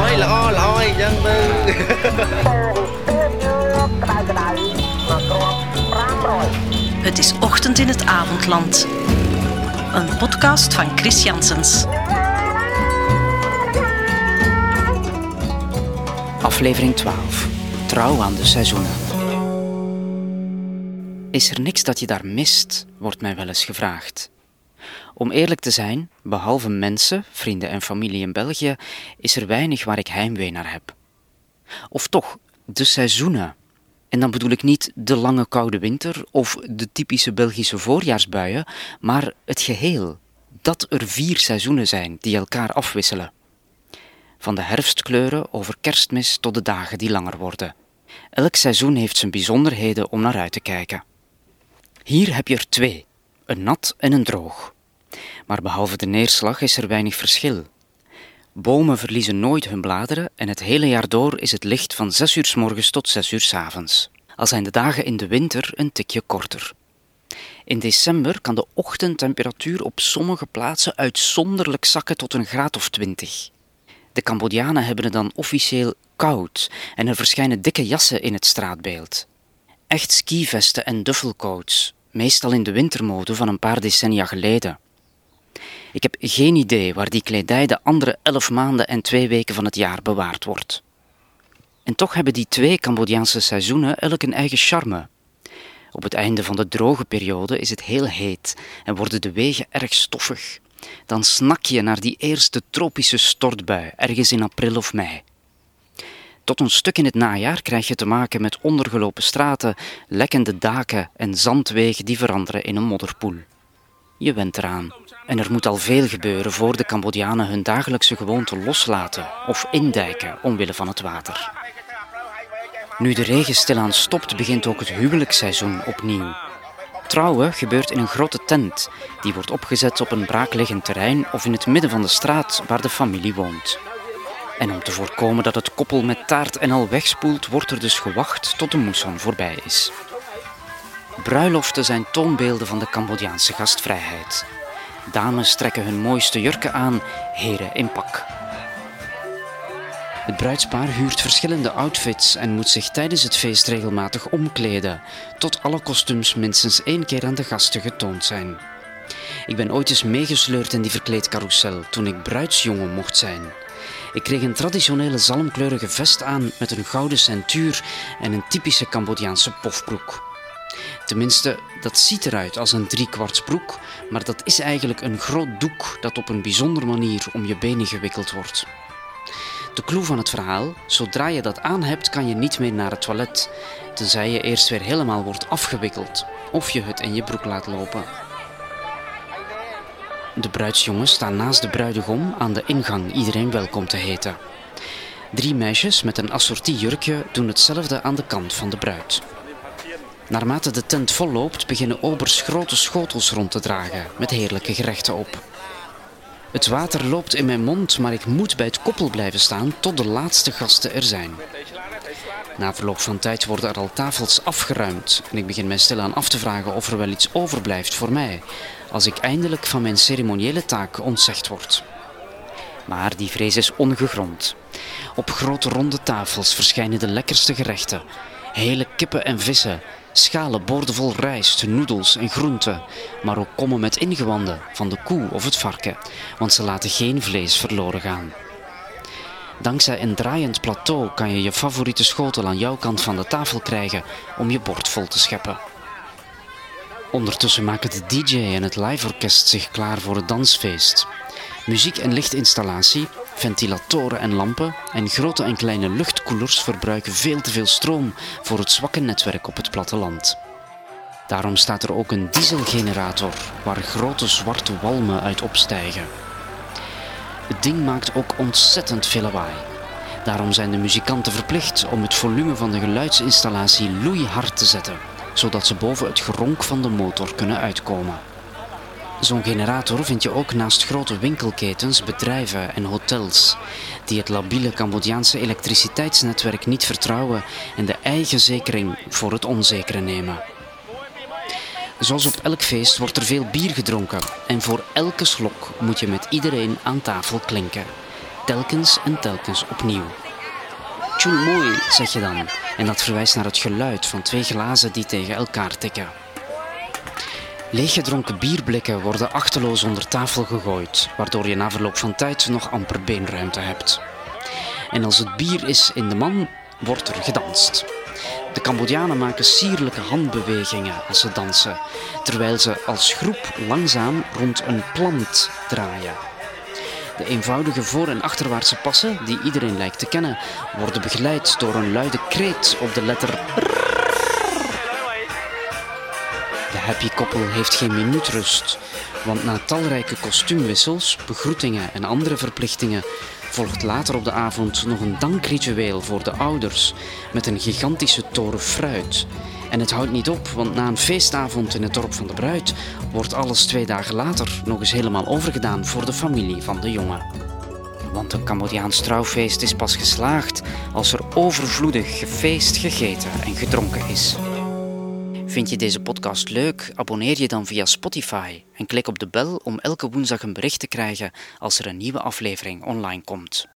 អីល្អល្អអីចឹងទៅ Het is ochtend in het avondland. Een podcast van Chris Janssens. Aflevering 12. Trouw aan de seizoenen. Is er niks dat je daar mist, wordt mij wel eens gevraagd. Om eerlijk te zijn, behalve mensen, vrienden en familie in België, is er weinig waar ik heimwee naar heb. Of toch, de seizoenen. En dan bedoel ik niet de lange koude winter of de typische Belgische voorjaarsbuien, maar het geheel. Dat er vier seizoenen zijn die elkaar afwisselen. Van de herfstkleuren over kerstmis tot de dagen die langer worden. Elk seizoen heeft zijn bijzonderheden om naar uit te kijken. Hier heb je er twee: een nat en een droog. Maar behalve de neerslag is er weinig verschil. Bomen verliezen nooit hun bladeren en het hele jaar door is het licht van 6 uur s morgens tot 6 uur s avonds. Al zijn de dagen in de winter een tikje korter. In december kan de ochtendtemperatuur op sommige plaatsen uitzonderlijk zakken tot een graad of 20. De Cambodjanen hebben het dan officieel koud en er verschijnen dikke jassen in het straatbeeld. Echt skivesten en duffelcoats, meestal in de wintermode van een paar decennia geleden. Ik heb geen idee waar die kledij de andere elf maanden en twee weken van het jaar bewaard wordt. En toch hebben die twee Cambodjaanse seizoenen elk een eigen charme. Op het einde van de droge periode is het heel heet en worden de wegen erg stoffig. Dan snak je naar die eerste tropische stortbui ergens in april of mei. Tot een stuk in het najaar krijg je te maken met ondergelopen straten, lekkende daken en zandwegen die veranderen in een modderpoel. Je went eraan. En er moet al veel gebeuren voor de Cambodjanen hun dagelijkse gewoonte loslaten of indijken omwille van het water. Nu de regen stilaan stopt, begint ook het huwelijksseizoen opnieuw. Trouwen gebeurt in een grote tent, die wordt opgezet op een braakliggend terrein of in het midden van de straat waar de familie woont. En om te voorkomen dat het koppel met taart en al wegspoelt, wordt er dus gewacht tot de moesson voorbij is. Bruiloften zijn toonbeelden van de Cambodjaanse gastvrijheid. Dames trekken hun mooiste jurken aan, heren in pak. Het bruidspaar huurt verschillende outfits en moet zich tijdens het feest regelmatig omkleden, tot alle kostuums minstens één keer aan de gasten getoond zijn. Ik ben ooit eens meegesleurd in die verkleedcarousel toen ik bruidsjongen mocht zijn. Ik kreeg een traditionele zalmkleurige vest aan met een gouden centuur en een typische Cambodjaanse pofbroek. Tenminste, dat ziet eruit als een driekwartsbroek, maar dat is eigenlijk een groot doek dat op een bijzondere manier om je benen gewikkeld wordt. De clue van het verhaal, zodra je dat aan hebt, kan je niet meer naar het toilet, tenzij je eerst weer helemaal wordt afgewikkeld of je het in je broek laat lopen. De bruidsjongens staan naast de bruidegom aan de ingang iedereen welkom te heten. Drie meisjes met een assortie jurkje doen hetzelfde aan de kant van de bruid. Naarmate de tent volloopt, beginnen obers grote schotels rond te dragen met heerlijke gerechten op. Het water loopt in mijn mond, maar ik moet bij het koppel blijven staan tot de laatste gasten er zijn. Na verloop van tijd worden er al tafels afgeruimd en ik begin mij stilaan af te vragen of er wel iets overblijft voor mij als ik eindelijk van mijn ceremoniële taak ontzegd word. Maar die vrees is ongegrond. Op grote ronde tafels verschijnen de lekkerste gerechten. Hele kippen en vissen, schalen boordevol rijst, noedels en groenten, maar ook kommen met ingewanden van de koe of het varken, want ze laten geen vlees verloren gaan. Dankzij een draaiend plateau kan je je favoriete schotel aan jouw kant van de tafel krijgen om je bord vol te scheppen. Ondertussen maken de DJ en het liveorkest zich klaar voor het dansfeest. Muziek- en lichtinstallatie, ventilatoren en lampen en grote en kleine luchtkoelers verbruiken veel te veel stroom voor het zwakke netwerk op het platteland. Daarom staat er ook een dieselgenerator waar grote zwarte walmen uit opstijgen. Het ding maakt ook ontzettend veel lawaai. Daarom zijn de muzikanten verplicht om het volume van de geluidsinstallatie loeihard te zetten, zodat ze boven het geronk van de motor kunnen uitkomen. Zo'n generator vind je ook naast grote winkelketens, bedrijven en hotels, die het labiele Cambodjaanse elektriciteitsnetwerk niet vertrouwen en de eigen zekering voor het onzekere nemen. Zoals op elk feest wordt er veel bier gedronken en voor elke slok moet je met iedereen aan tafel klinken. telkens en telkens opnieuw. Mooi, zeg je dan, en dat verwijst naar het geluid van twee glazen die tegen elkaar tikken. Leeggedronken bierblikken worden achteloos onder tafel gegooid, waardoor je na verloop van tijd nog amper beenruimte hebt. En als het bier is in de man, wordt er gedanst. De Cambodjanen maken sierlijke handbewegingen als ze dansen, terwijl ze als groep langzaam rond een plant draaien. De eenvoudige voor- en achterwaartse passen, die iedereen lijkt te kennen, worden begeleid door een luide kreet op de letter. De happy koppel heeft geen minuut rust, want na talrijke kostuumwissels, begroetingen en andere verplichtingen volgt later op de avond nog een dankritueel voor de ouders met een gigantische toren fruit. En het houdt niet op, want na een feestavond in het dorp van de bruid wordt alles twee dagen later nog eens helemaal overgedaan voor de familie van de jongen. Want een Cambodjaans trouwfeest is pas geslaagd als er overvloedig gefeest, gegeten en gedronken is. Vind je deze podcast leuk? Abonneer je dan via Spotify en klik op de bel om elke woensdag een bericht te krijgen als er een nieuwe aflevering online komt.